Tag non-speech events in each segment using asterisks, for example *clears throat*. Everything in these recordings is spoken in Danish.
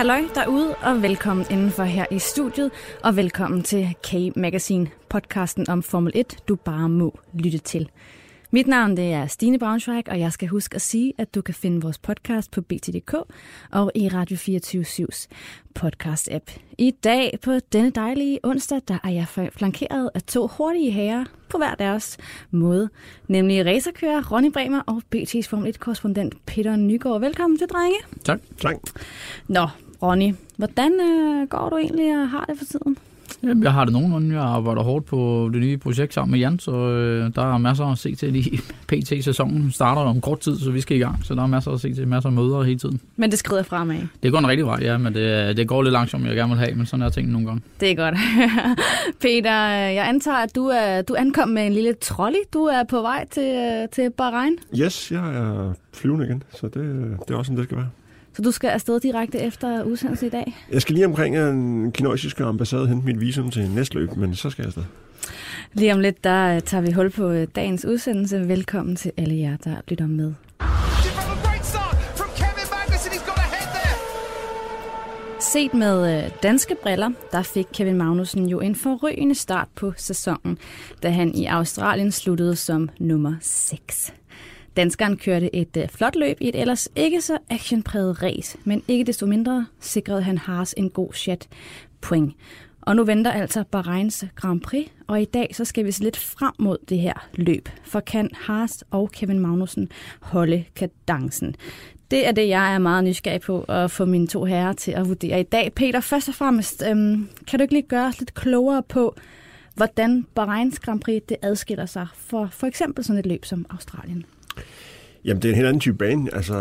Halløj derude, og velkommen indenfor her i studiet, og velkommen til K-Magazine, podcasten om Formel 1, du bare må lytte til. Mit navn det er Stine Braunschweig, og jeg skal huske at sige, at du kan finde vores podcast på BT.dk og i Radio 24-7's podcast-app. I dag på denne dejlige onsdag, der er jeg flankeret af to hurtige herrer på hver deres måde, nemlig racerkører Ronny Bremer og BT's Formel 1-korrespondent Peter Nygaard. Velkommen til, drenge. Tak. tak. Nå, Ronny, hvordan øh, går du egentlig og har det for tiden? Jamen, jeg har det nogenlunde. Jeg arbejder hårdt på det nye projekt sammen med Jan, så øh, der er masser at se til i *laughs* PT-sæsonen. starter om kort tid, så vi skal i gang, så der er masser at se til, masser af møder hele tiden. Men det skrider fremad? Det går en rigtig vej, ja, men det, det går lidt langsomt, jeg gerne vil have, men sådan er tingene nogle gange. Det er godt. *laughs* Peter, jeg antager, at du, er, du ankom med en lille trolley. Du er på vej til, til Bahrain? Yes, jeg er flyvende igen, så det, det er også sådan, det skal være. Så du skal afsted direkte efter udsendelsen i dag? Jeg skal lige omkring en kinesiske ambassade hente mit visum til næste løb, men så skal jeg afsted. Lige om lidt, der tager vi hul på dagens udsendelse. Velkommen til alle jer, der lytter med. Set med danske briller, der fik Kevin Magnussen jo en forrygende start på sæsonen, da han i Australien sluttede som nummer 6. Danskeren kørte et øh, flot løb i et ellers ikke så actionpræget race, men ikke desto mindre sikrede han Haas en god chat point. Og nu venter altså Bahreins Grand Prix, og i dag så skal vi se lidt frem mod det her løb. For kan Haas og Kevin Magnussen holde kadencen? Det er det, jeg er meget nysgerrig på at få mine to herrer til at vurdere i dag. Peter, først og fremmest, øhm, kan du ikke lige gøre os lidt klogere på, hvordan Bahreins Grand Prix det adskiller sig for for eksempel sådan et løb som Australien? Jamen, det er en helt anden type bane. Altså,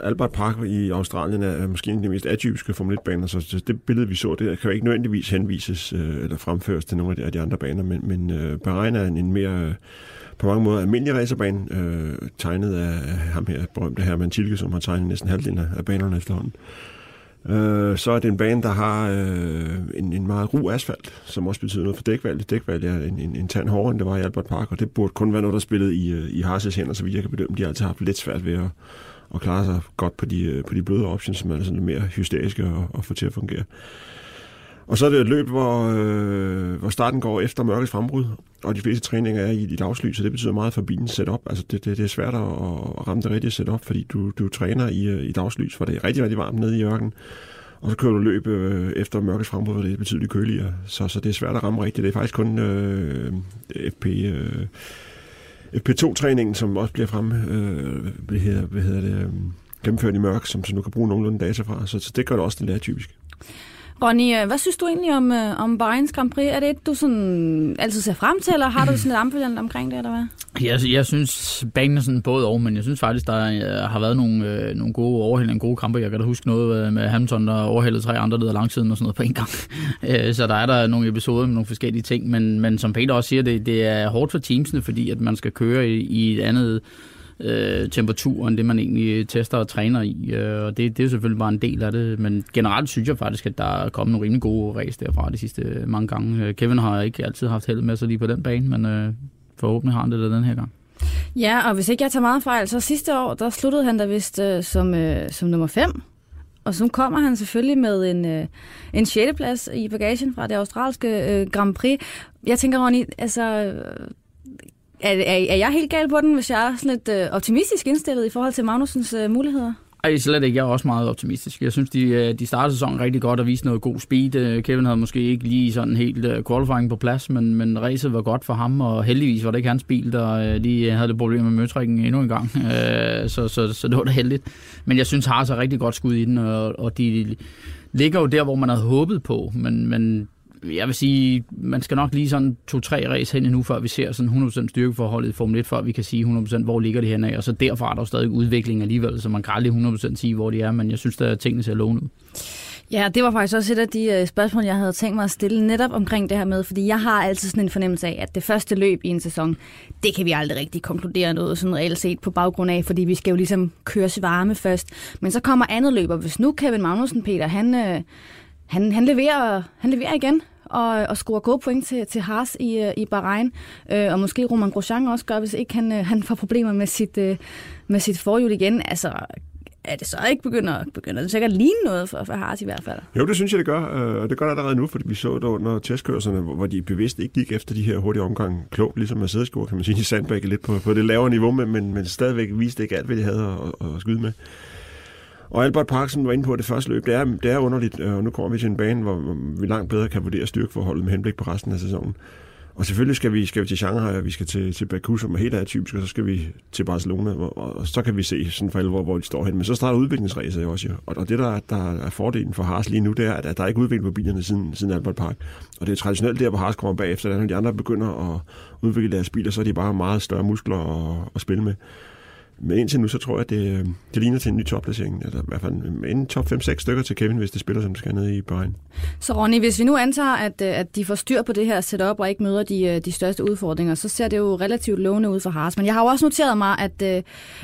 Albert Park i Australien er måske en af de mest atypiske Formel 1-baner, så det billede, vi så, det kan jo ikke nødvendigvis henvises øh, eller fremføres til nogle af de andre baner, men, men øh, Bahrain er en, en mere, øh, på mange måder, almindelig racerbane, øh, tegnet af ham her, berømte Herman Tilke, som har tegnet næsten halvdelen af banerne efterhånden. Øh, Øh, så er det en bane, der har øh, en, en meget ru asfalt, som også betyder noget for dækvalget. Dækvalget er en, en, en tand hårdere, end det var i Albert Park, og det burde kun være noget, der spillede i, øh, i Harses hænder, så vidt jeg kan bedømme. De har altid haft lidt svært ved at, at klare sig godt på de, øh, på de bløde options, som er sådan lidt mere hysteriske at, at få til at fungere. Og så er det et løb, hvor, øh, hvor starten går efter mørkets frembrud, og de fleste træninger er i, i dagslys, så det betyder meget for bilens setup. Altså det, det, det er svært at, at ramme det rigtige setup, fordi du, du træner i, øh, i dagslys, for det er rigtig, rigtig varmt nede i ørkenen. Og så kører du løb øh, efter mørkets frembrud, og det er betydeligt køligere. Så, så det er svært at ramme rigtigt. Det er faktisk kun øh, FP... Øh, FP2-træningen, som også bliver frem, øh, hvad hedder, hvad hedder det, øh, gennemført i mørk, som så nu kan bruge nogenlunde data fra. Så, så det gør det også lidt typisk. Ronny, øh, hvad synes du egentlig om, øh, om Bayerns Grand Prix? Er det et, du sådan altid ser frem til, eller har du sådan et ambivalent omkring det, eller hvad? Jeg, jeg synes, banen er sådan både og, men jeg synes faktisk, der øh, har været nogle, øh, nogle gode overhældninger, gode kampe. Jeg kan da huske noget med Hamilton, der overhældede tre andre leder langsiden og sådan noget på en gang. *laughs* Øh, så der er der nogle episoder med nogle forskellige ting, men, men som Peter også siger, det, det er hårdt for teamsene, fordi at man skal køre i, i et andet øh, temperaturen, det man egentlig tester og træner i. Øh, og det, det er selvfølgelig bare en del af det. Men generelt synes jeg faktisk, at der er kommet nogle rimelig gode race derfra de sidste mange gange. Øh, Kevin har ikke altid haft held med sig lige på den bane, men øh, forhåbentlig har han det der den her gang. Ja, og hvis ikke jeg tager meget fejl, så sidste år, der sluttede han da vist øh, som, øh, som nummer 5. Og så kommer han selvfølgelig med en, øh, en 6. plads i bagagen fra det australske øh, Grand Prix. Jeg tænker, Ronny, altså, er, er, er jeg helt gal på den, hvis jeg er sådan lidt øh, optimistisk indstillet i forhold til Magnusens øh, muligheder? Ej, slet ikke. Jeg er også meget optimistisk. Jeg synes, de, øh, de startede sæsonen rigtig godt og viste noget god speed. Øh, Kevin havde måske ikke lige sådan helt øh, qualifying på plads, men, men racet var godt for ham, og heldigvis var det ikke hans bil, der lige havde det problem med møtrikken endnu en gang. *laughs* Så, så, så det var da heldigt. Men jeg synes, Haas er rigtig godt skud i den, og, og de ligger jo der, hvor man havde håbet på, men, men jeg vil sige, man skal nok lige sådan to-tre race hen endnu, før vi ser sådan 100% styrkeforholdet i Formel 1, før vi kan sige 100% hvor ligger det henne af, og så derfra er der jo stadig udvikling alligevel, så man kan aldrig 100% sige, hvor de er, men jeg synes, at tingene ser lovende ud. Ja, det var faktisk også et af de øh, spørgsmål, jeg havde tænkt mig at stille netop omkring det her med, fordi jeg har altid sådan en fornemmelse af, at det første løb i en sæson, det kan vi aldrig rigtig konkludere noget sådan reelt set på baggrund af, fordi vi skal jo ligesom køre varme først. Men så kommer andet løb, og hvis nu Kevin Magnussen, Peter, han, øh, han, han, leverer, han leverer igen, og, og score gode point til, til Haas i, øh, i Bahrain. Øh, og måske Roman Grosjean også gør, hvis ikke han, øh, han får problemer med sit, øh, med sit forhjul igen. Altså, er det så ikke begynder, begynder det sikkert at ligne noget for, for Haas i hvert fald? Jo, det synes jeg, det gør. Og det gør det allerede nu, fordi vi så det under testkørserne, hvor de bevidst ikke gik efter de her hurtige omgange klogt, ligesom Mercedes gjorde, kan man sige, i sandbække lidt på, på det lavere niveau, men, men, men stadigvæk viste ikke alt, hvad de havde at, at skyde med. Og Albert Parksen var inde på det første løb. Det er, det er underligt, og nu kommer vi til en bane, hvor vi langt bedre kan vurdere styrkeforholdet med henblik på resten af sæsonen. Og selvfølgelig skal vi, skal vi til Shanghai, og vi skal til, til Baku, som er helt atypisk, og så skal vi til Barcelona, og, og så kan vi se sådan for alvor, hvor de står hen. Men så starter udviklingsræset også, jo. Og, og det, der, der er fordelen for Haas lige nu, det er, at der er ikke udvikling på bilerne siden, siden Albert Park. Og det er traditionelt der, hvor Haas kommer bagefter, når de andre begynder at udvikle deres biler, så er de bare meget større muskler at, at spille med. Men indtil nu, så tror jeg, at det, øh, det ligner til en ny topplacering. Eller i hvert fald en top 5-6 stykker til Kevin, hvis det spiller, som det skal ned i Bayern. Så Ronny, hvis vi nu antager, at, øh, at de får styr på det her setup og ikke møder de, øh, de største udfordringer, så ser det jo relativt lovende ud for Haas. Men jeg har jo også noteret mig, at,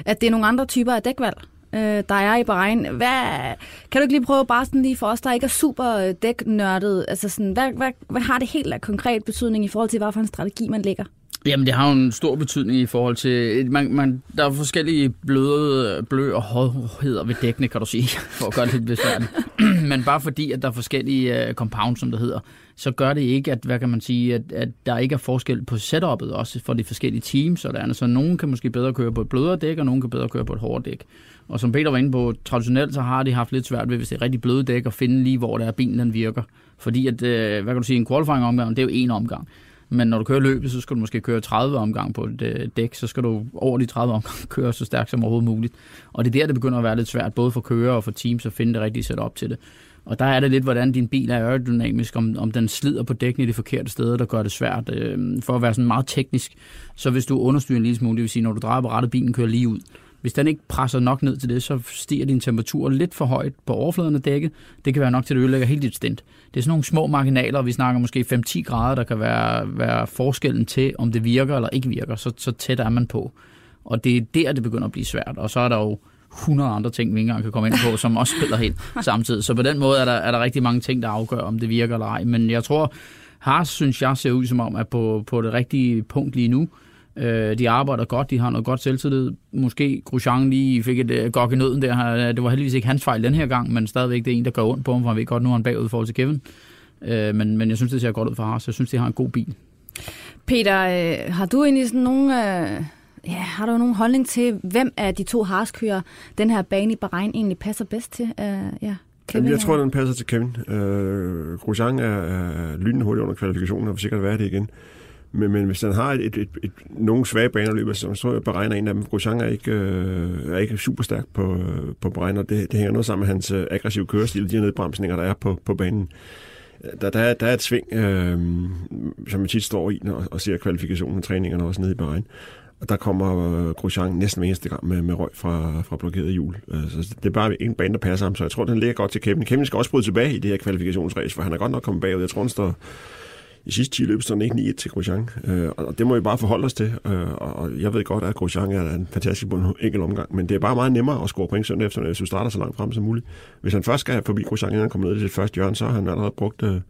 at det er nogle andre typer af dækvalg, der er i Bahrain. Hvad, kan du ikke lige prøve bare sådan lige for os, der ikke er super dæknørdet, altså sådan, hvad, hvad, hvad har det helt af konkret betydning i forhold til, hvad for en strategi man lægger? Jamen, det har jo en stor betydning i forhold til... Man, man, der er forskellige bløde, blø og hårdheder ved dækkene, kan du sige, *laughs* for at gøre det lidt besværligt. *clears throat* Men bare fordi, at der er forskellige uh, compounds, som det hedder, så gør det ikke, at, hvad kan man sige, at, at der ikke er forskel på setupet også for de forskellige teams. Og der. Så nogen kan måske bedre køre på et blødere dæk, og nogen kan bedre køre på et hårdere dæk. Og som Peter var inde på, traditionelt så har de haft lidt svært ved, hvis det er rigtig bløde dæk, at finde lige, hvor der er bilen den virker. Fordi at, uh, hvad kan du sige, en qualifying omgang, det er jo en omgang. Men når du kører løbet, så skal du måske køre 30 omgang på et øh, dæk, så skal du over de 30 omgang *laughs* køre så stærkt som overhovedet muligt. Og det er der, det begynder at være lidt svært, både for kører og for teams at finde det rigtige setup til det. Og der er det lidt, hvordan din bil er aerodynamisk, om, om den slider på dækken i de forkerte steder, der gør det svært. Øh, for at være sådan meget teknisk, så hvis du understyrer en lille smule, det vil sige, når du drejer på rettet, bilen kører lige ud, hvis den ikke presser nok ned til det, så stiger din temperatur lidt for højt på overfladen af dækket. Det kan være nok til, at det ødelægger helt dit stint. Det er sådan nogle små marginaler, vi snakker måske 5-10 grader, der kan være, være forskellen til, om det virker eller ikke virker. Så, så tæt er man på. Og det er der, det begynder at blive svært. Og så er der jo 100 andre ting, vi ikke engang kan komme ind på, som også spiller helt *laughs* samtidig. Så på den måde er der, er der rigtig mange ting, der afgør, om det virker eller ej. Men jeg tror, Haas synes jeg ser ud som om, at på, på det rigtige punkt lige nu, Øh, de arbejder godt, de har noget godt selvtillid. Måske Grosjean lige fik et uh, gok i nøden der. Det var heldigvis ikke hans fejl den her gang, men stadigvæk det er en, der gør ondt på ham, for han ved godt, nu er han bagud i forhold til Kevin. Øh, men, men jeg synes, det ser godt ud for Haas. Jeg synes, de har en god bil. Peter, øh, har du egentlig sådan nogle... Øh Ja, har du nogen holdning til, hvem af de to Haas-kører den her bane i Bahrain egentlig passer bedst til? Uh, ja, Kevin, jeg tror, den passer til Kevin. Uh, Grosjean er, er lynende hurtigt under kvalifikationen, og vil sikkert være det igen. Men, men hvis han har et, et, et, et, nogle svage banerløb, så tror jeg, beregner en af dem. Grosjean er ikke, øh, er ikke super stærk på, øh, på beregner. Det, det hænger noget sammen med hans øh, aggressive kørestil, de nedbremsninger, der er på, på banen. Der, der, er, der er et sving, øh, som man tit står i og, og ser kvalifikationen og træningerne også nede i Bahrain. Og der kommer øh, Grosjean næsten hver eneste gang med, med røg fra, fra blokeret hjul. Øh, så det er bare en bane, der passer ham, så jeg tror, den ligger godt til Kevin. Kevin skal også bryde tilbage i det her kvalifikationsræs, for han er godt nok kommet bagud. Jeg tror, han står i sidste 10 løb stod ikke 9-1 til Grosjean, øh, og det må vi bare forholde os til. Øh, og jeg ved godt, at Grosjean er en fantastisk på en enkelt omgang, men det er bare meget nemmere at score point søndag efter, hvis du starter så langt frem som muligt. Hvis han først skal forbi Grosjean, inden han kommer ned til det første hjørne, så har han allerede brugt øh,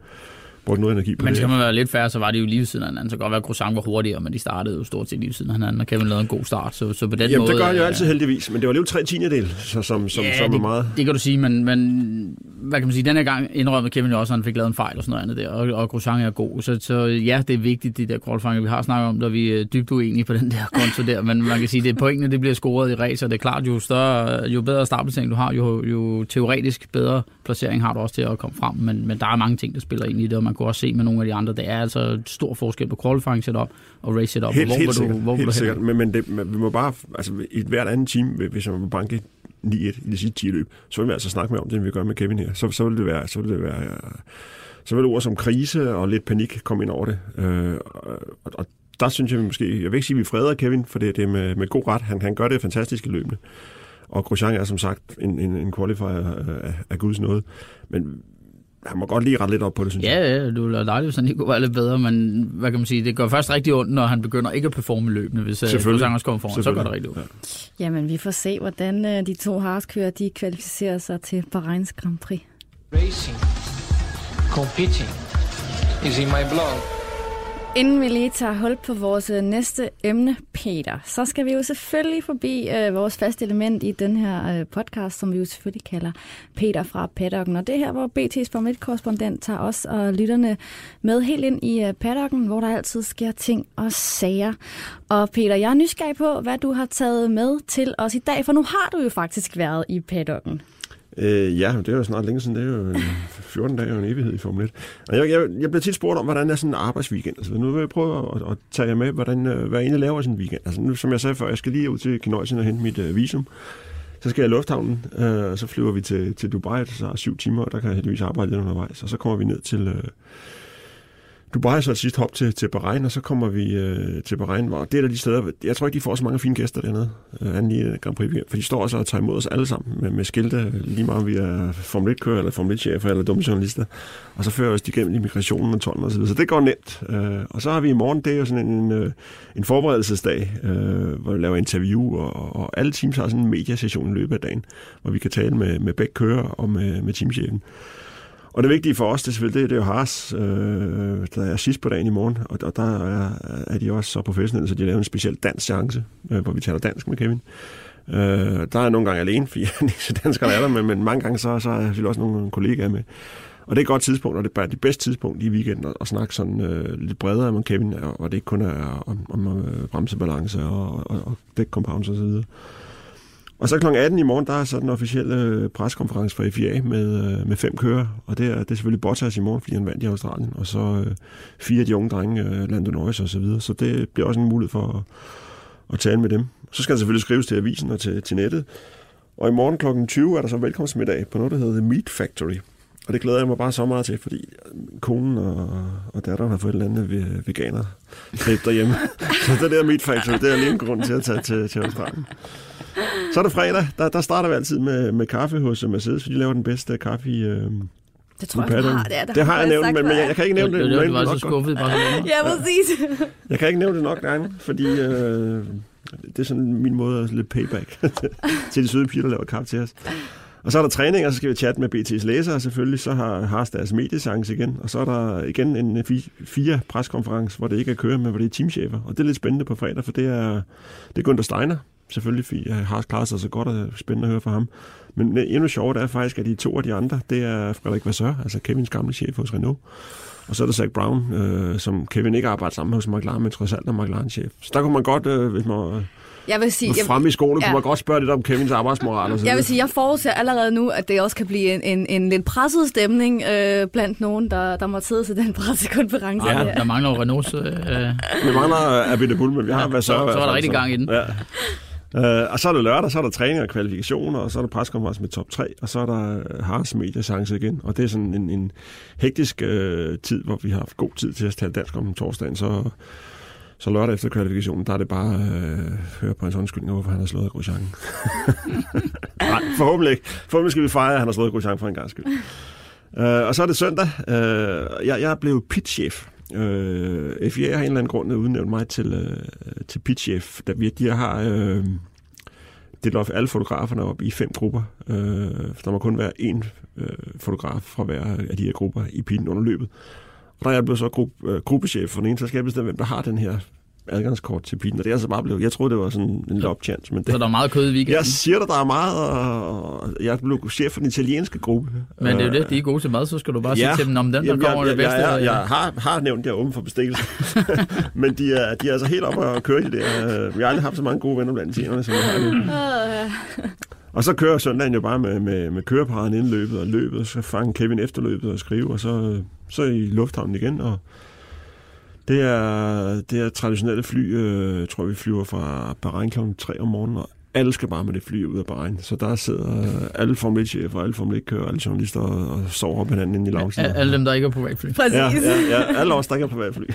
brugt noget energi på men det. Men skal man være lidt færre, så var det jo lige siden af hinanden. Så kan godt være, at Croissant var hurtigere, men de startede jo stort set lige siden af hinanden, og Kevin lavede en god start. Så, så på den Jamen, måde, det gør han jo altid heldigvis, men det var lige tre tiendedel, så, som, som, ja, som det, er meget. det kan du sige, men, men hvad kan man sige, den her gang indrømmede Kevin jo også, at han fik lavet en fejl og sådan noget andet der, og, og Grosjean er god. Så, så ja, det er vigtigt, de der qualifier, vi har snakket om, der vi er dybt uenige på den der *laughs* konto der, men man kan sige, det er pointene, det bliver scoret i race, og det er klart, jo større, jo bedre startplacering du har, jo, jo teoretisk bedre placering har du også til at komme frem, men, men der er mange ting, der spiller ind i det, og man kan også se med nogle af de andre, det er altså stor forskel på qualifying setup og race setup. Helt, hvor helt sikkert, du, hvor helt du sikkert. Men, men, det, men vi må bare, altså i hvert andet team, hvis man må banke 9-1 i det sidste 10 løb, så vil vi altså snakke mere om det, end vi gør med Kevin her. Så, så vil det være, så vil det være, øh, så vil ord som krise og lidt panik komme ind over det. Øh, og, og der synes jeg måske, jeg vil ikke sige, at vi freder Kevin, for det, det er med, med god ret. Han, han gør det fantastiske løbende. Og Grosjean er som sagt en, en, en qualifier af, af Guds nåde. Men han må godt lige rette lidt op på det, synes ja, jeg. Ja, det ville være dejligt, hvis han lige kunne være lidt bedre, men hvad kan man sige, det går først rigtig ondt, når han begynder ikke at performe løbende, hvis øh, Grosjean kommer foran, så går det rigtig ondt. Ja. Jamen, vi får se, hvordan øh, de to harskører, de kvalificerer sig til Bahreins Grand Prix. Racing, competing is in my blog. Inden vi lige tager hul på vores øh, næste emne, Peter, så skal vi jo selvfølgelig forbi øh, vores faste element i den her øh, podcast, som vi jo selvfølgelig kalder Peter fra paddocken. Og det her, hvor BT's Formel 1-korrespondent tager os og lytterne med helt ind i øh, paddocken, hvor der altid sker ting og sager. Og Peter, jeg er nysgerrig på, hvad du har taget med til os i dag, for nu har du jo faktisk været i paddocken. Øh, ja, det er jo snart længe siden. Det er jo øh, 14 dage og en evighed i Formel 1. Og jeg, jeg, jeg bliver tit spurgt om, hvordan er sådan en arbejdsweekend. Altså, nu vil jeg prøve at, at tage jer med, hvordan, øh, hvad jeg egentlig laver sådan en weekend. Altså, nu, som jeg sagde før, jeg skal lige ud til Kinøjsen og hente mit øh, visum. Så skal jeg i lufthavnen, øh, og så flyver vi til, til Dubai, så er syv timer, og der kan jeg heldigvis arbejde lidt undervejs. Og så kommer vi ned til, øh, Dubai så et sidste hop til, til Bahrein, og så kommer vi øh, til Bahrein, og det er der de steder, jeg tror ikke, de får så mange fine gæster dernede, øh, anden i øh, Grand Prix, for de står også og tager imod os alle sammen med, med skilte, lige meget om vi er Formel 1-kører, eller Formel 1-chefer, eller dumme journalister, og så fører os de igennem immigrationen og tolden og så videre, så det går nemt. Øh, og så har vi i morgen, det er jo sådan en, øh, en forberedelsesdag, øh, hvor vi laver interview, og, og alle teams har sådan en mediasession i løbet af dagen, hvor vi kan tale med, med begge kører og med, med teamchefen. Og det vigtige for os, det er selvfølgelig, det, det er jo Haas, øh, der er sidst på dagen i morgen, og, og der er, er de også så professionelle, så de laver en speciel dansk chance, øh, hvor vi taler dansk med Kevin. Øh, der er nogle gange alene, *laughs* fordi han ikke så danskere er der, men, men mange gange så, så er jeg også nogle kollegaer med. Og det er et godt tidspunkt, og det er bare det bedste tidspunkt i weekenden at, at snakke sådan øh, lidt bredere med Kevin, og det ikke kun er om, om øh, bremsebalance og, og, og dæk osv. Og så og så kl. 18 i morgen, der er så den officielle øh, preskonference fra FIA med, øh, med fem kører, og det er, det er selvfølgelig Bottas i morgen, fordi han vandt i Australien, og så øh, fire af de unge drenge, øh, Lando Norris og så videre, så det bliver også en mulighed for at, at tale med dem. Så skal han selvfølgelig skrives til avisen og til, til nettet. Og i morgen kl. 20 er der så velkomstmiddag på noget, der hedder The Meat Factory. Og det glæder jeg mig bare så meget til, fordi konen og, og datteren har fået et eller andet veganer derhjemme. *laughs* så det der Meat Factory, det er lige en grund til at tage til, til Australien. Så er det fredag. Der, der starter vi altid med, med kaffe hos Mercedes, for de laver den bedste kaffe i... Øh, det tror jeg, har. Det, det, det har jeg nævnt, men, men jeg, jeg kan ikke nævne det. Det, det, var så skuffet bare. *laughs* Ja, præcis. *laughs* Jeg kan ikke nævne det nok gange, fordi øh, det er sådan min måde at lidt payback til de søde piger, der laver kaffe til os. Og så er der træning, og så skal vi chatte med BT's læsere selvfølgelig. Så har Haas deres mediesance igen. Og så er der igen en fire preskonference, hvor det ikke er kører, men hvor det er teamchefer. Og det er lidt spændende på fredag, for det er, det er Gunther Steiner, selvfølgelig, fordi jeg har klaret sig så godt, og det er spændende at høre fra ham. Men endnu sjovere er faktisk, at de to af de andre, det er Frederik Vassør, altså Kevins gamle chef hos Renault. Og så er der Zach Brown, øh, som Kevin ikke arbejder sammen med hos McLaren, men trods alt er McLaren-chef. Så der kunne man godt, øh, hvis man jeg vil sige, frem i skolen, ja. kunne man godt spørge lidt om Kevins arbejdsmoral. Og så jeg vil sige, jeg forudser allerede nu, at det også kan blive en, en, en lidt presset stemning øh, blandt nogen, der, der må sidde til den *laughs* pressekonference. Ja, der mangler jo Renaults... Øh... Vi mangler Abide Bull, men vi har ja, været så. Så, så var der rigtig gang i den. Ja. Uh, og så er det lørdag, så er der træning og kvalifikationer, og så er der preskonference med top 3, og så er der Haas mediechance igen. Og det er sådan en, en hektisk uh, tid, hvor vi har haft god tid til at tale dansk om torsdagen. Så, så lørdag efter kvalifikationen, der er det bare uh, høre på hans undskyldning hvorfor han har slået Grosjean. *laughs* Nej, forhåbentlig ikke. Forhåbentlig skal vi fejre, at han har slået Grosjean for en gang skyld. Uh, og så er det søndag. Uh, jeg, jeg er blevet pitchef Øh, FIA har en eller anden grund udnævnt mig til, øh, til pitchef. Da vi, de har øh, delt op alle fotograferne op i fem grupper. Øh, der må kun være én øh, fotograf fra hver af de her grupper i pitten under løbet. Og der er jeg blevet så gruppe, øh, gruppechef for den ene, så skal jeg bestemme, hvem der har den her adgangskort til bilen, og det er altså bare blevet, jeg troede, det var sådan en lop chance. Men det, så der er meget kød i weekenden? Jeg siger dig, der er meget, og jeg blev chef for den italienske gruppe. Men det er jo det, de er gode til mad, så skal du bare ja, sige til dem, om den, der jamen, kommer jeg, det bedste. Jeg, jeg, jeg, jeg har, har nævnt, at er åben for bestikkelse, *laughs* men de er, de er altså helt oppe og køre i det der. Vi har aldrig haft så mange gode venner blandt italienerne, som jeg har nu. Og så kører søndagen jo bare med, med, med køreparaden inden løbet og løbet, så fanger Kevin efterløbet og skrive, og så, så i lufthavnen igen, og det er, det er traditionelle fly, øh, tror vi flyver fra Bahrain kl. 3 om morgenen, og alle skal bare med det fly ud af Bahrain. Så der sidder alle Formel 1-chefer, alle Formel 1-kører, alle journalister og, og sover på hinanden inde i loungen. Alle dem, der ikke er privatfly. Præcis. Ja, ja, ja, alle os, der ikke er privatfly. *laughs*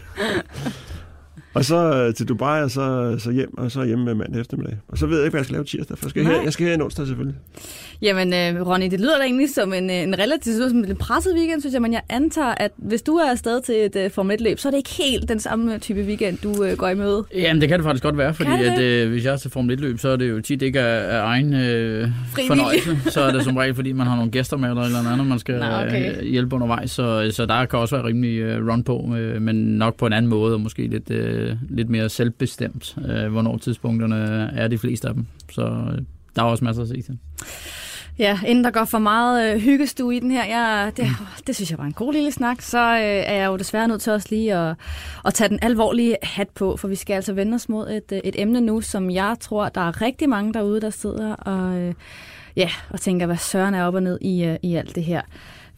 og så øh, til Dubai, og så, så hjem, og så hjem med mandag eftermiddag. Og så ved jeg ikke, hvad jeg skal lave tirsdag, for jeg skal, her, jeg skal her en onsdag selvfølgelig. Jamen, øh, Ronny, det lyder da egentlig som en, øh, en relativt som en presset weekend, synes jeg, men jeg antager, at hvis du er afsted til et uh, Formel 1-løb, så er det ikke helt den samme type weekend, du uh, går i møde. Jamen, det kan det faktisk godt være, fordi at, øh, hvis jeg er til Formel 1-løb, så er det jo tit ikke af, af egen øh, fornøjelse. Så er det som regel, fordi man har nogle gæster med, eller eller andet, man skal Nå, okay. øh, hjælpe undervejs. Så, så der kan også være rimelig øh, run på, øh, men nok på en anden måde, og måske lidt, øh, lidt mere selvbestemt, øh, hvornår tidspunkterne er de fleste af dem. Så øh, der er også masser at se til. Ja, inden der går for meget øh, hyggestue i den her, jeg, det, det synes jeg var en god lille snak, så øh, er jeg jo desværre nødt til også lige at, at tage den alvorlige hat på, for vi skal altså vende os mod et, øh, et emne nu, som jeg tror, der er rigtig mange derude, der sidder og, øh, ja, og tænker, hvad søren er op og ned i, øh, i alt det her.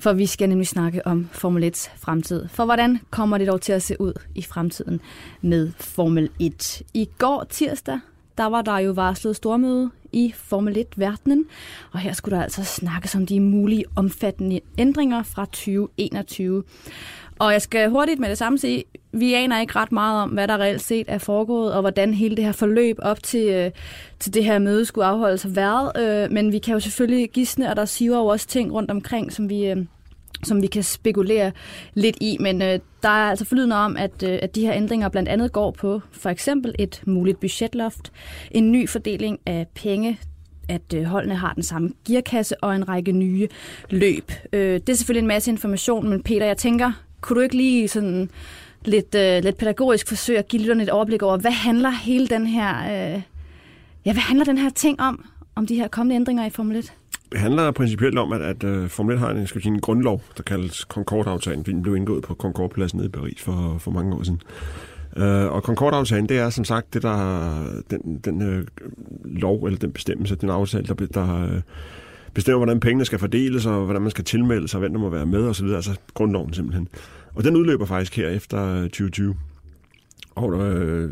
For vi skal nemlig snakke om Formel 1's fremtid. For hvordan kommer det dog til at se ud i fremtiden med Formel 1? I går tirsdag, der var der jo varslet stormøde i Formel 1-verdenen, og her skulle der altså snakkes om de mulige omfattende ændringer fra 2021. Og jeg skal hurtigt med det samme sige, vi aner ikke ret meget om, hvad der reelt set er foregået, og hvordan hele det her forløb op til, øh, til det her møde skulle afholdes har været. Øh, men vi kan jo selvfølgelig gisne, og der siver jo også ting rundt omkring, som vi, øh, som vi kan spekulere lidt i, men øh, der er altså forlydende om, at, øh, at de her ændringer blandt andet går på for eksempel et muligt budgetloft, en ny fordeling af penge, at øh, holdene har den samme gearkasse og en række nye løb. Øh, det er selvfølgelig en masse information, men Peter, jeg tænker, kunne du ikke lige sådan lidt, øh, lidt pædagogisk forsøge at give lytterne et overblik over, hvad handler hele den her, øh, ja, hvad handler den her ting om, om de her kommende ændringer i Formel 1? Det handler principielt om, at, at uh, Formel 1 har en, skal sige, en grundlov, der kaldes Concorde-aftalen, fordi den blev indgået på Concorde-pladsen nede i Paris for, for mange år siden. Uh, og Concorde-aftalen, det er som sagt det, der, den, den uh, lov, eller den bestemmelse, den aftale, der, der uh, bestemmer, hvordan pengene skal fordeles, og hvordan man skal tilmelde sig, hvem der må være med osv., altså grundloven simpelthen. Og den udløber faktisk her efter 2020. Og øh,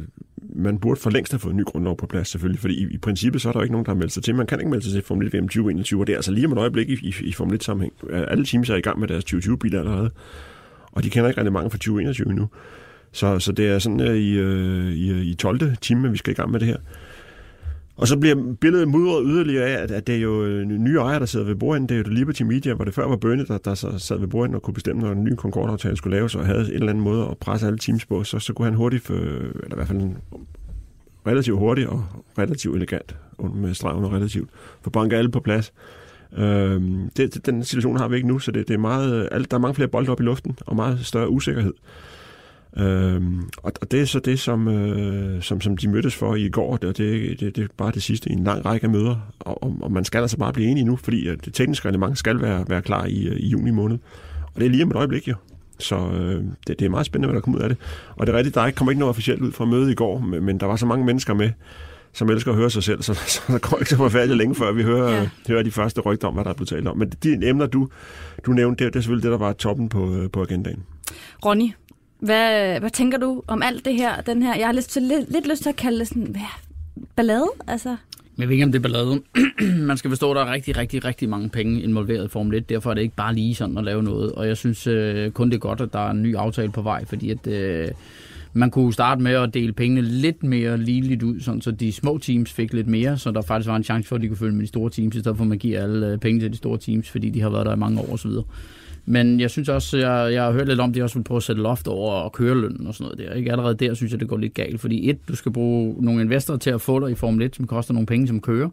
man burde for længst have fået en ny grundlov på plads, selvfølgelig, fordi i, i princippet så er der jo ikke nogen, der har meldt sig til. Man kan ikke melde sig til Formel 1 VM 2021, og det er altså lige om et øjeblik i, i, i Formel 1-sammenhæng. Alle teams er i gang med deres 2020-biler allerede, og de kender ikke rigtig mange fra 2021 endnu. Så, så det er sådan uh, i, uh, i, øh, i 12. time, vi skal i gang med det her. Og så bliver billedet mudret yderligere af, at, at det er jo øh, nye ejere, der sidder ved bordenden. Det er jo Liberty Media, hvor det før var Bernie, der, der sad ved bordenden og kunne bestemme, når en ny Concorde-aftale skulle laves, og havde en eller anden måde at presse alle teams på, så, så kunne han hurtigt, for, eller i hvert fald relativt hurtigt og relativt elegant, med stregen og relativt, få banket alle på plads. Øhm, det, den situation har vi ikke nu, så det, det er meget, øh, der er mange flere bolde op i luften, og meget større usikkerhed. Øhm, og, og det er så det, som, øh, som, som de mødtes for i går, det, det, det, det er bare det sidste i en lang række møder, og, og man skal altså bare blive enige nu, fordi det tekniske reglement skal være, være klar i, i juni måned. Og det er lige om et øjeblik jo. Så øh, det, det er meget spændende, hvad der kommer ud af det. Og det er rigtigt, der kommer ikke noget officielt ud fra mødet i går, men, men der var så mange mennesker med, som elsker at høre sig selv, *laughs* så, så der går ikke så forfærdeligt længe, før vi hører, ja. hører de første rygter om, hvad der er blevet talt om. Men de emner, du, du nævnte, det, det er selvfølgelig det, der var toppen på, øh, på agendaen. Ronny, hvad, hvad tænker du om alt det her? Den her jeg har lyst, lidt, lidt lyst til at kalde det sådan, hvad, ballade? Altså. Jeg ved ikke, om det er ballade. *clears throat* Man skal forstå, at der er rigtig, rigtig, rigtig mange penge involveret i Formel 1. Derfor er det ikke bare lige sådan at lave noget. Og jeg synes øh, kun, det er godt, at der er en ny aftale på vej, fordi at... Øh, man kunne starte med at dele pengene lidt mere ligeligt ud, sådan, så de små teams fik lidt mere, så der faktisk var en chance for, at de kunne følge med de store teams, i stedet for at man giver alle øh, penge til de store teams, fordi de har været der i mange år osv. Men jeg synes også, jeg, jeg har hørt lidt om, at de også vil prøve at sætte loft over og køre lønnen og sådan noget der. Ikke? Allerede der synes jeg, det går lidt galt, fordi et, du skal bruge nogle investorer til at få dig i Formel 1, som koster nogle penge som kører.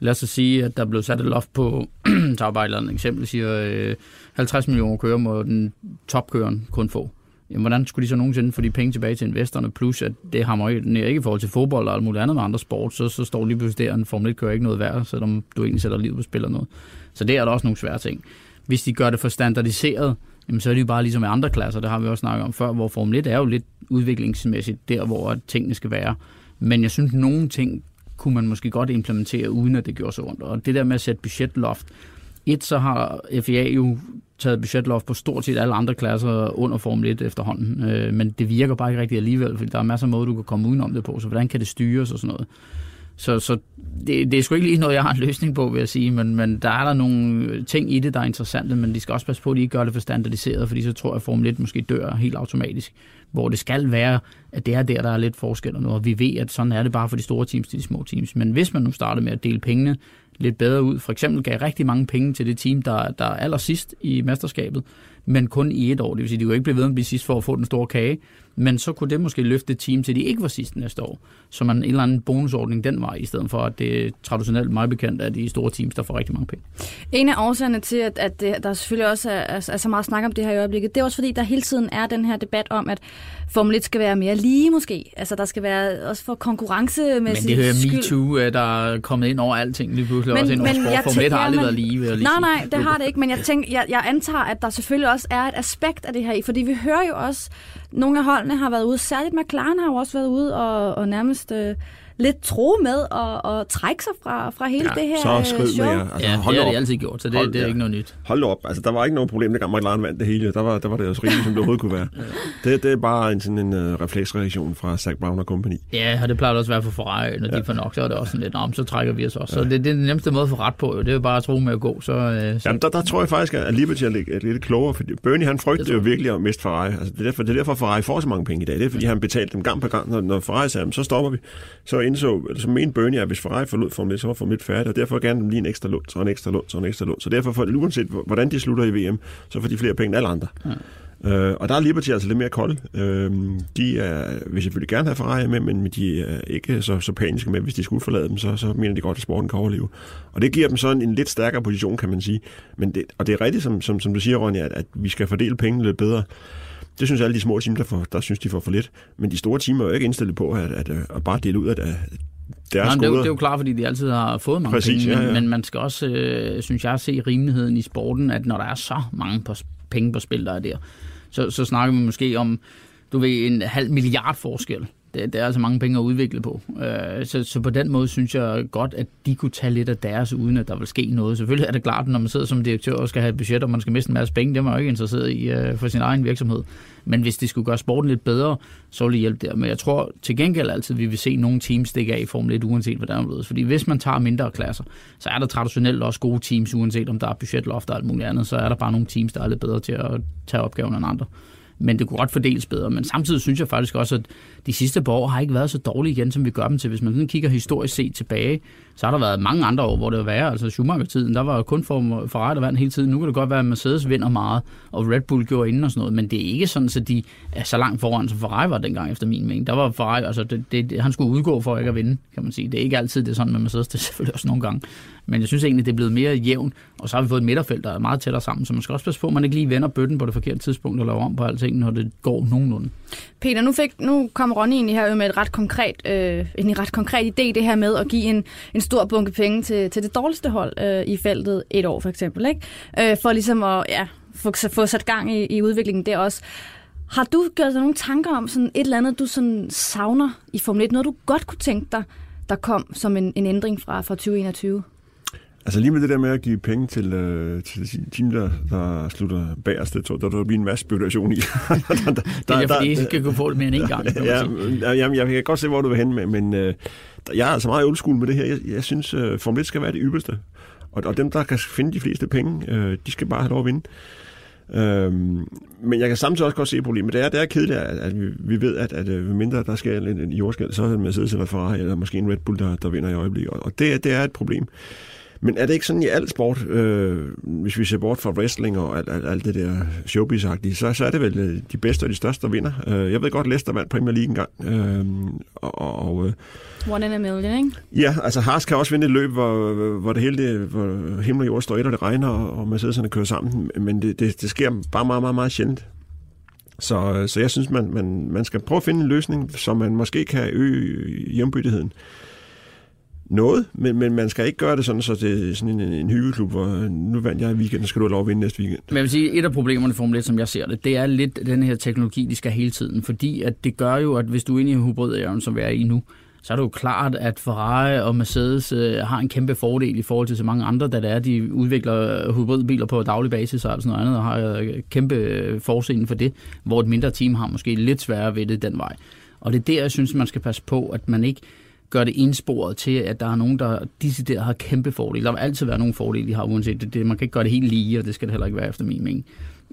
Lad os så sige, at der blev sat et loft på, *clears throat* tager bare et eksempel, siger øh, 50 millioner kører må den topkøren kun få. Jamen, hvordan skulle de så nogensinde få de penge tilbage til investorerne? Plus, at det har ikke i forhold til fodbold og alt muligt andet med andre sport, så, så står lige pludselig der, en Formel 1 kører ikke noget værd, selvom du egentlig sætter livet på spil eller noget. Så det er der også nogle svære ting hvis de gør det for standardiseret, jamen så er det jo bare ligesom i andre klasser, det har vi også snakket om før, hvor Formel 1 er jo lidt udviklingsmæssigt der, hvor tingene skal være. Men jeg synes, nogle ting kunne man måske godt implementere, uden at det gjorde så ondt. Og det der med at sætte budgetloft, et, så har FIA jo taget budgetloft på stort set alle andre klasser under Formel 1 efterhånden. Øh, men det virker bare ikke rigtigt alligevel, fordi der er masser af måder, du kan komme udenom det på. Så hvordan kan det styres og sådan noget? Så, så det, det er sgu ikke lige noget, jeg har en løsning på, vil jeg sige, men, men der er der nogle ting i det, der er interessante, men de skal også passe på, at de ikke gør det for standardiseret, fordi så tror jeg, at Formel 1 måske dør helt automatisk. hvor det skal være, at det er der, der er lidt forskel og noget. Og vi ved, at sådan er det bare for de store teams til de små teams. Men hvis man nu starter med at dele pengene lidt bedre ud, for eksempel gav rigtig mange penge til det team, der, der er allersidst i mesterskabet, men kun i et år. Det vil sige, at de jo ikke blev ved at blive sidst for at få den store kage. Men så kunne det måske løfte et team til, de ikke var sidst næste år. Så man en eller anden bonusordning den vej, i stedet for at det traditionelt meget bekendt er de store teams, der får rigtig mange penge. En af årsagerne til, at, at det, der selvfølgelig også er, er, er så meget snak om det her i øjeblikket, det er også fordi, der hele tiden er den her debat om, at Formel 1 skal være mere lige måske. Altså der skal være også for konkurrence med Men det hører MeToo, øh, der er kommet ind over alting lige pludselig. Men, også ind over men sport. Formel 1 har aldrig været lige. Vil lige nej, nej, det har det ikke. Men jeg, tænker, jeg, jeg antager, at der selvfølgelig også er et aspekt af det her i, fordi vi hører jo også, nogle af holdene har været ude, særligt McLaren har jo også været ude og, og nærmest... Øh, lidt tro med at, at trække sig fra, fra hele ja, det her så skriv show. Med Altså, ja, hold det har de altid gjort, så det, hold, det er ja. ikke noget nyt. Hold op. Altså, der var ikke noget problem, da McLaren vandt det hele. Der var, der var det også rigeligt, som det overhovedet kunne være. *laughs* ja. det, det er bare en, sådan en uh, refleksreaktion fra Zach Brown og company. Ja, og det plejer også at være for Ferrari, når ja. de får nok, så er det også sådan lidt, om så trækker vi os også. Ja. Så det, det er den nemmeste måde at få ret på, jo. det er bare at tro med at gå. Så, uh, så... Jamen, der, der, tror jeg faktisk, at Liberty er lidt, er lidt klogere, fordi Bernie han frygtede jo virkelig at miste Ferrari. Altså, det, er derfor, det er derfor, Ferrari får så mange penge i dag. Det er, fordi han betalte dem gang på gang, når, når Ferrari sagde, så stopper vi. Så indså, eller så mente Bernie, at hvis Ferrari forlod Formel 1, så var Formel 1 færdig, og derfor gerne dem lige en ekstra lund, så en ekstra lund, så en ekstra lund. Så derfor, for, uanset hvordan de slutter i VM, så får de flere penge end alle andre. Ja. Øh, og der er Liberty altså lidt mere kold. Øh, de er, vil selvfølgelig gerne have Ferrari med, men de er ikke så, så paniske med, hvis de skulle forlade dem, så, så mener de godt, at sporten kan overleve. Og det giver dem sådan en lidt stærkere position, kan man sige. Men det, og det er rigtigt, som, som, som du siger, Ronja, at, at vi skal fordele pengene lidt bedre. Det synes alle de små teams, der, får, der synes, de får for lidt. Men de store teams er jo ikke indstillet på at, at, at, at bare dele ud af deres Nej, det, er jo, det er jo klart, fordi de altid har fået mange Præcis, penge, men, ja, ja. men man skal også, øh, synes jeg, se rimeligheden i sporten, at når der er så mange på, penge på spil, der er der, så, så snakker vi måske om, du ved, en halv milliard forskel det, det er altså mange penge at udvikle på. Øh, så, så på den måde synes jeg godt, at de kunne tage lidt af deres, uden at der vil ske noget. Selvfølgelig er det klart, når man sidder som direktør og skal have et budget, og man skal miste en masse penge, det er man jo ikke interesseret i øh, for sin egen virksomhed. Men hvis de skulle gøre sporten lidt bedre, så vil det hjælpe der. Men jeg tror til gengæld altid, at vi vil se nogle teams stikke af i Formel 1, uanset hvad der er. Fordi hvis man tager mindre klasser, så er der traditionelt også gode teams, uanset om der er budgetloft og alt muligt andet, så er der bare nogle teams, der er lidt bedre til at tage opgaven end andre men det kunne godt fordeles bedre. Men samtidig synes jeg faktisk også, at de sidste par år har ikke været så dårlige igen, som vi gør dem til. Hvis man sådan kigger historisk set tilbage, så har der været mange andre år, hvor det var værre. Altså Schumacher-tiden, der var kun for Ferrari, der vandt hele tiden. Nu kan det godt være, at Mercedes vinder meget, og Red Bull gjorde inden og sådan noget, men det er ikke sådan, at de er så langt foran, som Ferrari var dengang, efter min mening. Der var Ferrari, altså det, det, han skulle udgå for ikke at vinde, kan man sige. Det er ikke altid det er sådan med Mercedes, det er selvfølgelig også nogle gange. Men jeg synes egentlig, det er blevet mere jævnt, og så har vi fået et midterfelt, der er meget tættere sammen, så man skal også passe på, at man ikke lige vender bøtten på det forkerte tidspunkt og laver om på alting, når det går nogenlunde. Peter, nu, fik, nu kom Ronny ind her med et ret konkret, øh, en ret konkret idé, det her med at give en, en stor bunke penge til, til det dårligste hold øh, i feltet et år for eksempel, ikke? Øh, for ligesom at ja, få, få sat gang i, i udviklingen der også. Har du gjort dig nogle tanker om sådan et eller andet, du sådan savner i Formel 1? Noget, du godt kunne tænke dig, der kom som en, en ændring fra, fra 2021? Altså lige med det der med at give penge til, øh, til team, der, der slutter bagerst, det tror der, der bliver en masse spekulation i. *laughs* der, der, det er der, fordi, I skal kunne få det mere end en gang. ja, ja, jamen, jeg kan godt se, hvor du vil hen med, men øh, jeg er altså meget old school med det her. Jeg, jeg synes, øh, Formel 1 skal være det ypperste. Og, og dem, der kan finde de fleste penge, øh, de skal bare have lov at vinde. Øhm, men jeg kan samtidig også godt se problemet. Det er, det er kedeligt, at, at vi, vi ved, at, at, at mindre der sker en, en jordskæld, så er det Mercedes eller Ferrari, eller måske en Red Bull, der, der vinder i øjeblikket. Og det, det er et problem. Men er det ikke sådan i alt sport, øh, hvis vi ser bort fra wrestling og alt, alt, alt det der showbiz så, så er det vel øh, de bedste og de største, der vinder. Øh, jeg ved godt, Leicester vandt Premier League engang. Øh, og, og, øh, One in a million, ikke? Ja, altså Haas kan også vinde et løb, hvor, hvor det hele, det, hvor himmel og jord står et, og det regner, og Mercedeserne kører sammen. Men det, det, det sker bare meget, meget, meget sjældent. Så, så jeg synes, man, man, man skal prøve at finde en løsning, så man måske kan øge hjembyttigheden noget, men, men man skal ikke gøre det sådan, så det er sådan en, en hyggeklub, hvor nu vandt jeg i weekenden, så skal du have lov at vinde næste weekend. Men jeg vil sige, et af problemerne i Formel 1, som jeg ser det, det er lidt den her teknologi, de skal hele tiden, fordi at det gør jo, at hvis du er inde i hybridæren, som vi er i nu, så er det jo klart, at Ferrari og Mercedes øh, har en kæmpe fordel i forhold til så mange andre, da det er, de udvikler hybridbiler på daglig basis og sådan noget andet, og har øh, kæmpe øh, forseende for det, hvor et mindre team har måske lidt sværere ved det den vej. Og det er der, jeg synes, man skal passe på, at man ikke gør det indsporet til, at der er nogen, der decideret har kæmpe fordele. Der vil altid være nogle fordele, de har, uanset det. det. Man kan ikke gøre det helt lige, og det skal det heller ikke være efter min mening.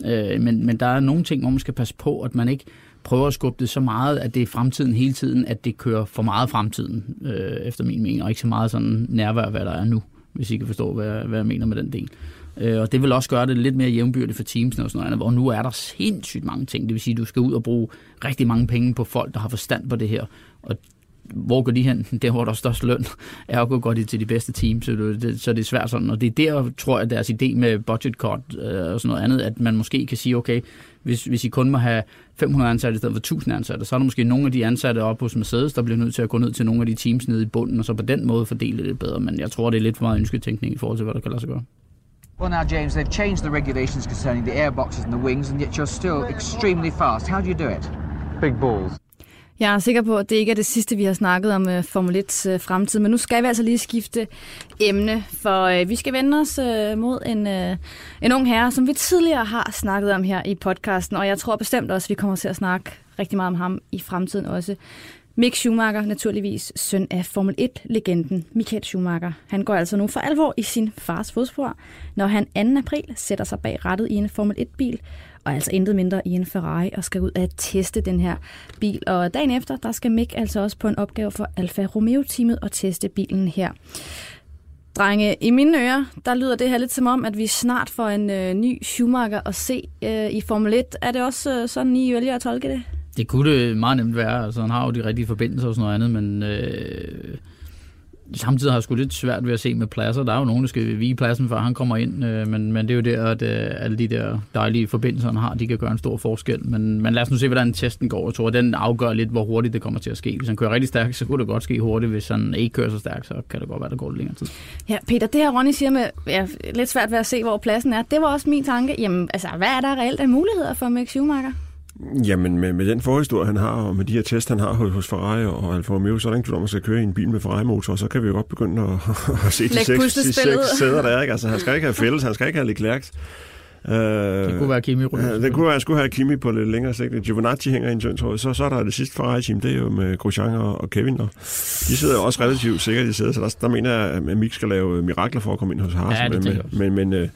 Øh, men, men der er nogle ting, hvor man skal passe på, at man ikke prøver at skubbe det så meget, at det er fremtiden hele tiden, at det kører for meget fremtiden, øh, efter min mening, og ikke så meget sådan nærvær, hvad der er nu, hvis I kan forstå, hvad, hvad jeg mener med den del. Øh, og det vil også gøre det lidt mere jævnbyrdigt for teamsene og sådan noget andet, hvor nu er der sindssygt mange ting. Det vil sige, at du skal ud og bruge rigtig mange penge på folk, der har forstand på det her. Og hvor går de hen? *laughs* Det, hvor der er størst løn, er at gå godt til de bedste teams, så det, så det er svært sådan. Og det er der, tror jeg, deres idé med budget cut øh, og sådan noget andet, at man måske kan sige, okay, hvis, hvis I kun må have 500 ansatte i stedet for 1000 ansatte, så er der måske nogle af de ansatte op hos Mercedes, der bliver nødt til at gå ned til nogle af de teams nede i bunden, og så på den måde fordele det bedre. Men jeg tror, det er lidt for meget ønsketænkning i forhold til, hvad der kan lade sig gøre. Well, now, James, they've changed the regulations concerning the airboxes and the wings, and yet you're still extremely fast. How do you do it? Big balls. Jeg er sikker på, at det ikke er det sidste, vi har snakket om uh, Formel 1's uh, øh, fremtid, men nu skal vi altså lige skifte emne, for uh, vi skal vende os uh, mod en, uh, en ung herre, som vi tidligere har snakket om her i podcasten, og jeg tror bestemt også, at vi kommer til at snakke rigtig meget om ham i fremtiden også. Mick Schumacher, naturligvis søn af Formel 1-legenden Michael Schumacher. Han går altså nu for alvor i sin fars fodspor, når han 2. april sætter sig bag rattet i en Formel 1-bil, og altså intet mindre i en Ferrari, og skal ud at teste den her bil. Og dagen efter, der skal Mick altså også på en opgave for Alfa Romeo-teamet og teste bilen her. Drenge, i mine ører, der lyder det her lidt som om, at vi snart får en øh, ny Schumacher at se øh, i Formel 1. Er det også øh, sådan, I vælger at tolke det? Det kunne det meget nemt være. Altså, han har jo de rigtige forbindelser og sådan noget andet, men øh, samtidig har jeg sgu lidt svært ved at se med pladser. Der er jo nogen, der skal vige pladsen, før han kommer ind, øh, men, men det er jo der, at øh, alle de der dejlige forbindelser, han har, de kan gøre en stor forskel. Men, men lad os nu se, hvordan testen går. Jeg tror, den afgør lidt, hvor hurtigt det kommer til at ske. Hvis han kører rigtig stærkt, så kunne det godt ske hurtigt. Hvis han ikke kører så stærkt, så kan det godt være, der går lidt længere tid. Ja, Peter, det her Ronny siger med, ja, lidt svært ved at se, hvor pladsen er, det var også min tanke. Jamen, altså, hvad er der reelt af muligheder for Mick Schumacher? Jamen, med, med den forhistorie, han har, og med de her test, han har hos, hos Ferrari og Alfa Romeo, så er der ingen tvivl om, at man skal køre i en bil med Ferrari-motor, og så kan vi jo godt begynde at, *laughs* at se de seks, de seks *laughs* sæder, der er. Ikke? Altså, han skal ikke have fælles, han skal ikke have Leclerc. Uh, det kunne være Kimi. Ja, det kunne være, at han skulle have Kimi på lidt længere sigt. Giovinazzi hænger i en tynd Så, så er der det sidste Ferrari-team, det er jo med Grosjean og, og Kevin. Og de sidder jo også relativt sikkert i sædet, så der, der mener jeg, at Mick skal lave mirakler for at komme ind hos Haas. Ja, det men, men, men, men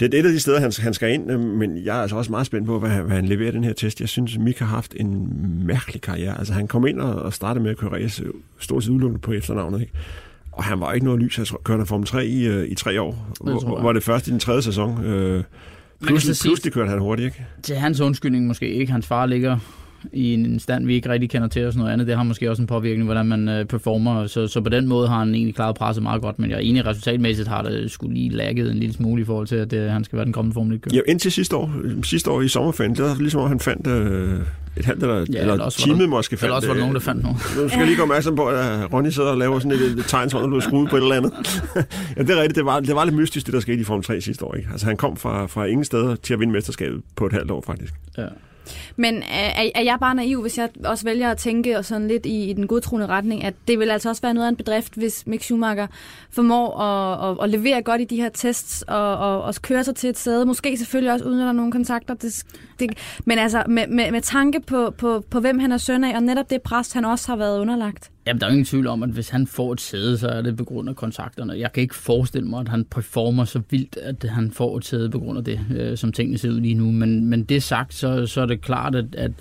det er et af de steder, han, han skal ind, øh, men jeg er altså også meget spændt på, hvad, hvad han leverer den her test. Jeg synes, Mik har haft en mærkelig karriere. Altså, han kom ind og startede med at køre race stort set udelukkende på efternavnet, ikke? Og han var ikke noget lys. Han kørte Formel 3 i, øh, i tre år, hvor, var det først i den tredje sæson. Øh, pludselig, pludselig kørte han hurtigt, ikke? Til hans undskyldning måske ikke. Hans far ligger i en stand, vi ikke rigtig kender til og sådan noget andet. Det har måske også en påvirkning, hvordan man øh, performer. Så, så på den måde har han egentlig klaret presset meget godt, men jeg er enig resultatmæssigt har det skulle lige lagget en lille smule i forhold til, at det, øh, han skal være den kommende Formel 1 Ja, indtil sidste år, sidste år i sommerferien, det var ligesom, at han fandt øh, et halvt eller, ja, eller, teamet der, måske fandt. Eller også var der nogen, der fandt noget. Nu skal jeg lige gå opmærksom på, at Ronny sidder og laver sådan et, et tegn, som blev skruet på et eller andet. *laughs* ja, det er rigtigt. Det var, det var lidt mystisk, det der skete i Formel 3 sidste år. Ikke? Altså, han kom fra, fra ingen steder til at vinde mesterskabet på et halvt år, faktisk. Ja. Men er, er jeg bare naiv, hvis jeg også vælger at tænke og sådan lidt i, i den godtroende retning, at det vil altså også være noget af en bedrift, hvis Mick Schumacher formår at, at, at levere godt i de her tests og, og, og køre sig til et sæde. Måske selvfølgelig også uden at der er nogen kontakter. Det, det, men altså med, med, med tanke på, på, på, hvem han er søn af, og netop det pres, han også har været underlagt. Jamen, der er ingen tvivl om, at hvis han får et sæde, så er det på grund af kontakterne. Jeg kan ikke forestille mig, at han performer så vildt, at han får et sæde på grund af det, øh, som tingene ser ud lige nu. Men, men det sagt, så, så er det klart, at, at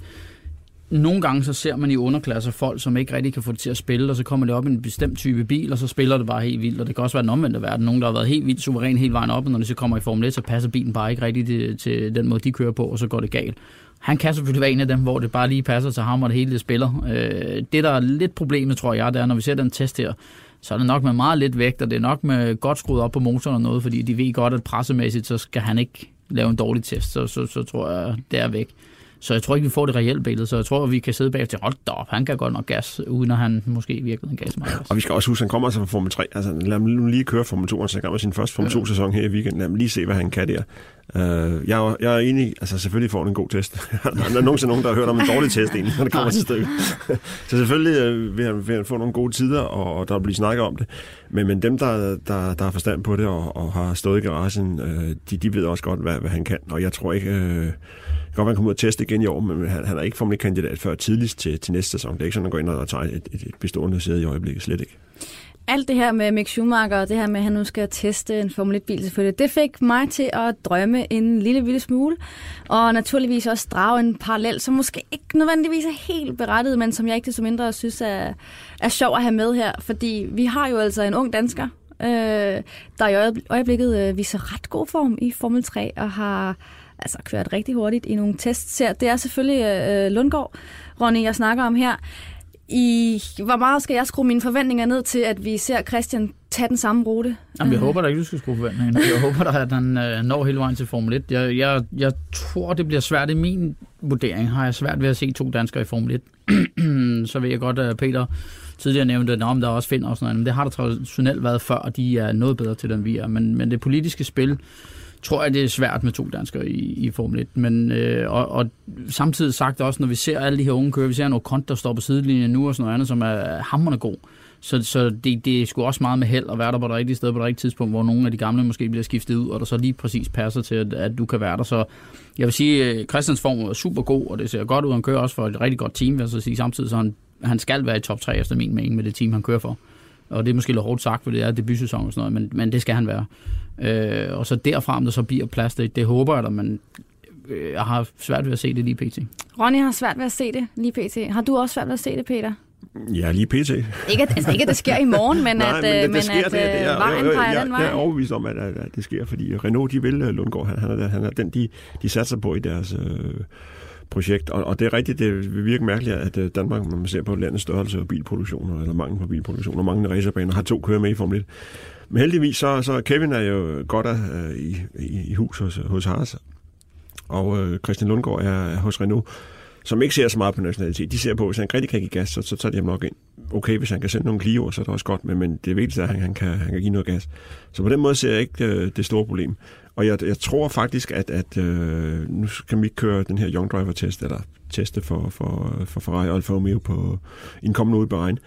nogle gange så ser man i underklasser folk, som ikke rigtig kan få det til at spille, og så kommer det op i en bestemt type bil, og så spiller det bare helt vildt. Og det kan også være den omvendte verden. Nogen, der har været helt vildt suveræn hele vejen op, og når de så kommer i Formel 1, så passer bilen bare ikke rigtig til, til den måde, de kører på, og så går det galt. Han kan selvfølgelig være en af dem, hvor det bare lige passer til ham, og det hele det spiller. Øh, det, der er lidt problemet, tror jeg, det er, når vi ser den test her, så er det nok med meget lidt vægt, og det er nok med godt skruet op på motoren og noget, fordi de ved godt, at pressemæssigt, så skal han ikke lave en dårlig test, så, så, så tror jeg, det er væk. Så jeg tror ikke, vi får det reelle billede. Så jeg tror, at vi kan sidde bag til, hold op, han kan godt nok gas, uden at han måske virkelig en gas meget. Og vi skal også huske, at han kommer altså fra Formel 3. Altså, lad ham lige køre Formel 2, så han med sin første Formel 2-sæson her i weekenden. Lad ham lige se, hvad han kan der. Uh, jeg, er, jeg er enig, altså selvfølgelig får han en god test. *laughs* der er nogensinde nogen, der har hørt om en dårlig test egentlig, når det kommer til stykket. *laughs* så selvfølgelig uh, vil, han, vil han få nogle gode tider, og, der bliver snakket om det. Men, men dem, der, der, der har forstand på det og, og har stået i garagen, uh, de, de ved også godt, hvad, hvad han kan. Og jeg tror ikke kan godt, man kommer ud og teste igen i år, men han, han er ikke formentlig kandidat før tidligst til, til næste sæson. Det er ikke sådan, at han går ind og tager et, et, et bestående sæde i øjeblikket. Slet ikke. alt det her med Mick Schumacher og det her med, at han nu skal teste en Formel 1-bil selvfølgelig, det fik mig til at drømme en lille lille smule. Og naturligvis også drage en parallel, som måske ikke nødvendigvis er helt berettiget, men som jeg ikke desto mindre synes er, er sjov at have med her. Fordi vi har jo altså en ung dansker, øh, der i øjeblikket øh, viser ret god form i Formel 3 og har altså kørt rigtig hurtigt i nogle tests her. Det er selvfølgelig øh, Lundgaard, Ronny, jeg snakker om her. I, hvor meget skal jeg skrue mine forventninger ned til, at vi ser Christian tage den samme rute? Jamen, jeg håber da ikke, du skal skrue forventningerne. Jeg håber da, at han øh, når hele vejen til Formel 1. Jeg, jeg, jeg tror, det bliver svært. I min vurdering har jeg svært ved at se to danskere i Formel 1. *clears throat* Så ved jeg godt, at Peter tidligere nævnte, at der også finder og sådan noget. Men det har der traditionelt været før, og de er noget bedre til, den vi er. Men, men det politiske spil tror jeg, det er svært med to danskere i, i Formel 1. Men, øh, og, og samtidig sagt også, når vi ser alle de her unge kører, vi ser noget kont, der står på sidelinjen nu og sådan noget andet, som er hammerende god. Så, så det, det er sgu også meget med held at være der på det rigtige sted på det rigtige tidspunkt, hvor nogle af de gamle måske bliver skiftet ud, og der så lige præcis passer til, at, at du kan være der. Så jeg vil sige, at Christians form er super god, og det ser godt ud. Han kører også for et rigtig godt team, vil jeg sige. Samtidig så han, han skal være i top 3 efter min mening med det team, han kører for. Og det er måske lidt hårdt sagt, for det er debutsæson og sådan noget, men, men det skal han være. Øh, og så derfra, om der så bliver plads, det, det håber jeg da, men øh, jeg har svært ved at se det lige pt. Ronny har svært ved at se det lige pt. Har du også svært ved at se det, Peter? Ja, lige pt. Ikke, altså ikke, at det sker i morgen, men *laughs* Nej, at, men det, øh, men sker, at det, det er, vejen peger jeg, den vej. Jeg er overbevist om, at, at, at det sker, fordi Renault, de vil øh, Lundgaard. Han, han, er, han er den, de, de satser på i deres øh, projekt. Og, og det er rigtigt, det vil virke mærkeligt, at øh, Danmark, når man ser på landets størrelse og bilproduktion, eller mangel på bilproduktion, og mange racerbaner, har to kører med i Formel 1. Men heldigvis, så, så Kevin er jo godt af, øh, i, i, i hus hos, hos Haas, og øh, Christian Lundgaard er, er hos Renault som ikke ser så meget på nationalitet. De ser på, at hvis han rigtig kan give gas, så, så tager de ham nok ind. Okay, hvis han kan sende nogle Clio'er, så er det også godt, men, men det vigtigste er, at han, han, kan, han kan give noget gas. Så på den måde ser jeg ikke øh, det store problem. Og jeg, jeg tror faktisk, at, at øh, nu kan vi ikke køre den her Young Driver-test, eller teste for, for, for Ferrari og Alfa Romeo på en kommende uge.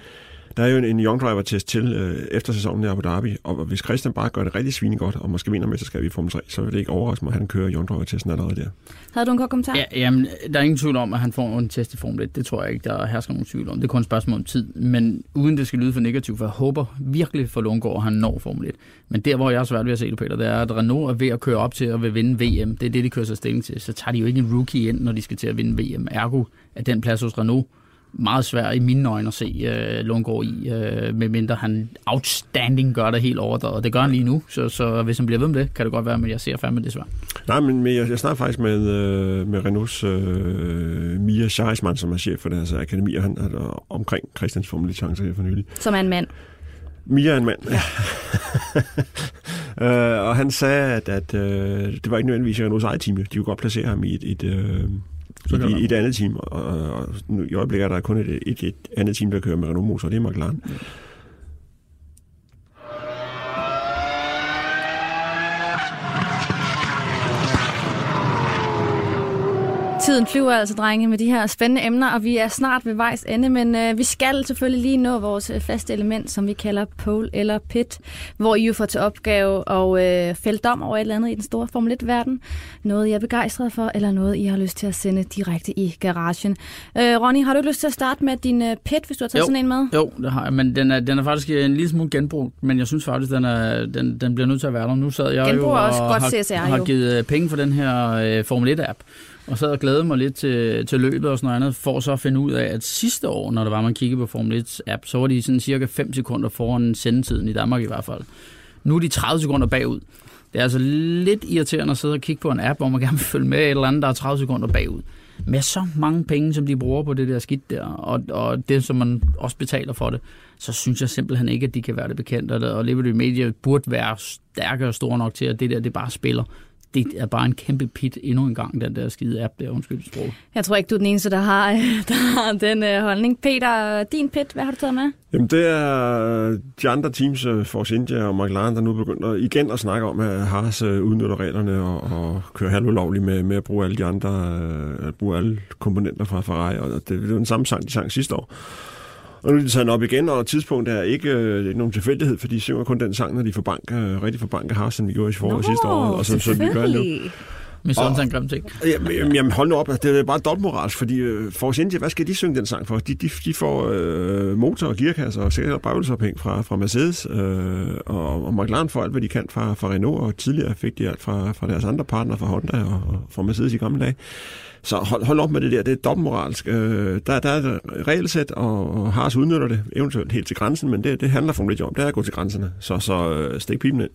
Der er jo en, en Young Driver-test til øh, efter sæsonen i Abu Dhabi, og hvis Christian bare gør det rigtig svinegodt, og måske vinder mesterskabet i Formel 3, så vil det ikke overraske mig, at han kører Young Driver-testen allerede der. Havde du en kort kommentar? Ja, jamen, der er ingen tvivl om, at han får en test i Formel 1. Det tror jeg ikke, der hersker nogen tvivl om. Det er kun et spørgsmål om tid. Men uden det skal lyde for negativt, for jeg håber virkelig for Lundgaard, at han når Formel 1. Men der, hvor jeg er svært ved at se det, Peter, det er, at Renault er ved at køre op til at vil vinde VM. Det er det, de kører sig stilling til. Så tager de jo ikke en rookie ind, når de skal til at vinde VM. Ergo er den plads hos Renault meget svært i mine øjne at se uh, Lundgaard i, uh, medmindre han outstanding gør det helt overdrevet. Det gør han lige nu, så, så hvis han bliver ved med det, kan det godt være, men jeg ser fandme det svært. Nej, men jeg, jeg snakker faktisk med, uh, med Renaults uh, Mia Scheismann, som er chef for deres akademi, og han er omkring Christians Formel chance her for nylig. Som er en mand. Mia er en mand. Ja. uh, *laughs* og han sagde, at, at uh, det var ikke nødvendigvis Renaults eget team. De kunne godt placere ham i et, et, uh, i, i et andet team. Og, og nu, i øjeblikket er der kun et, et, et andet team, der kører med Renault motor, og det er McLaren. Ja. Tiden flyver altså, drenge, med de her spændende emner, og vi er snart ved vejs ende, men øh, vi skal selvfølgelig lige nå vores øh, faste element, som vi kalder pole eller pit, hvor I jo får til opgave at øh, fælde dom over et eller andet i den store Formel 1-verden. Noget, I er begejstret for, eller noget, I har lyst til at sende direkte i garagen. Øh, Ronny, har du lyst til at starte med din øh, pit, hvis du har taget jo. sådan en med? Jo, det har jeg, men den er, den er faktisk en lille smule genbrugt, men jeg synes faktisk, den, er, den, den bliver nødt til at være der. Nu sad jeg Genbrug jo er også og godt har, CSR, har jo. givet øh, penge for den her øh, Formel 1-app, og så glædet mig lidt til, til løbet og sådan noget andet, for så at finde ud af, at sidste år, når der var, man kiggede på Formel 1's app, så var de sådan cirka 5 sekunder foran sendetiden i Danmark i hvert fald. Nu er de 30 sekunder bagud. Det er altså lidt irriterende at sidde og kigge på en app, hvor man *laughs* gerne vil følge med et eller andet, der er 30 sekunder bagud. Med så mange penge, som de bruger på det der skidt der, og, og det, som man også betaler for det, så synes jeg simpelthen ikke, at de kan være det bekendt. Og Liberty Media burde være stærkere og store nok til, at det der, det bare spiller det er bare en kæmpe pit endnu en gang, den der skide app der, undskyld sprog. Jeg tror ikke, du er den eneste, der har, *laughs* der har den uh, holdning. Peter, din pit, hvad har du taget med? Jamen, det er de andre teams, Force India og McLaren, der nu begynder igen at snakke om, at Haas udnytter reglerne og, og kører halvulovligt med, med at bruge alle de andre, at bruge alle komponenter fra Ferrari, og det, det var den samme sang, de sang sidste år. Og nu er de taget den op igen, og tidspunktet er ikke, øh, ikke nogen tilfældighed, for de synger kun den sang, når de får bank, øh, rigtig får bank af Haas, som vi gjorde i foråret sidste år, og så, så vi gør nu. Med sådan en grim ting. Jamen, jamen hold nu op, altså, det er bare dobbeltmoralsk, fordi uh, Force India, hvad skal de synge den sang for? De, de, de får uh, motor og gearkasser og sikkert bagvelsesophæng fra, fra Mercedes uh, og, og McLaren får alt, hvad de kan fra, fra Renault, og tidligere fik de alt fra, fra deres andre partnere, fra Honda og, og fra Mercedes i gamle dage. Så hold, hold op med det der, det er dobbeltmoralsk. Øh, der, der er et regelsæt, og, og Haas udnytter det, eventuelt helt til grænsen, men det, det handler for lidt om, det er at gå til grænserne. Så, så øh, stik pipen ind.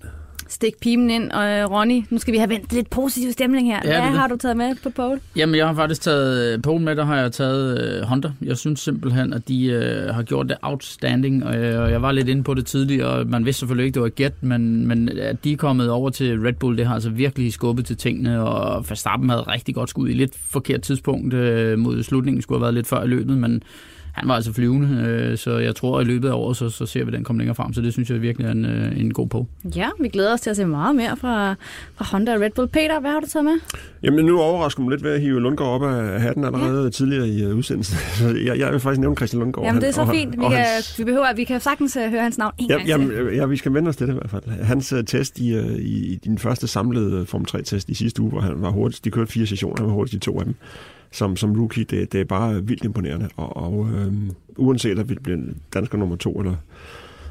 Stik pipen ind, og øh, Ronny, nu skal vi have vendt lidt positiv stemning her. Ja, Hvad det det. har du taget med på pole? Jamen, jeg har faktisk taget pole med, der har jeg taget øh, Honda. Jeg synes simpelthen, at de øh, har gjort det outstanding, og øh, jeg var lidt inde på det tidligere, og man vidste selvfølgelig ikke, det var gæt, men, men at de er kommet over til Red Bull, det har altså virkelig skubbet til tingene, og Verstappen havde rigtig godt skud i lidt forkert tidspunkt øh, mod slutningen, skulle have været lidt før i løbet, men han var altså flyvende, øh, så jeg tror, at i løbet af året, så, så ser vi den komme længere frem, så det synes jeg virkelig er en, øh, en god på. Ja, vi glæder os til at se meget mere fra, fra Honda og Red Bull. Peter, hvad har du taget med? Jamen, nu overrasker mig lidt ved at hive Lundgaard op af hatten allerede ja. tidligere i uh, udsendelsen. *laughs* Så jeg, jeg vil faktisk nævne Christian Lundgaard. Jamen, det er så og, fint. Vi, kan, hans, vi, behøver, vi kan sagtens uh, høre hans navn en ja, gang jamen, til. øh, ja, vi skal vende os til det i hvert fald. Hans uh, test i, uh, i, i din første samlede Form 3-test i sidste uge, hvor han var hurtigst, de kørte fire sessioner, han var hurtigst i to af dem. Som, som rookie, det, det er bare vildt imponerende. Og, og øh, uanset at vi bliver dansker nummer to, eller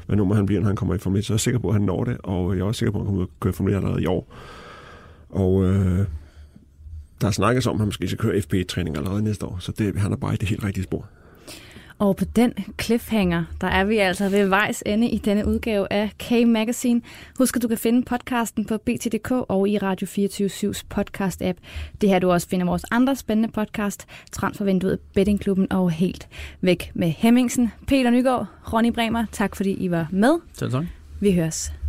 hvad nummer han bliver, når han kommer i Formel 1, så er jeg sikker på, at han når det. Og jeg er også sikker på, at han kommer ud og køre Formel 1 allerede i år. Og øh, der snakkes om, at han måske skal køre FP-træning allerede næste år, så det, han er bare i det helt rigtige spor. Og på den cliffhanger, der er vi altså ved vejs ende i denne udgave af K-Magazine. Husk, at du kan finde podcasten på bt.dk og i Radio 24-7's podcast-app. Det her du også finder vores andre spændende podcast, Transfervinduet, Bettingklubben og Helt Væk med Hemmingsen. Peter Nygaard, Ronny Bremer, tak fordi I var med. Selv tak. Vi høres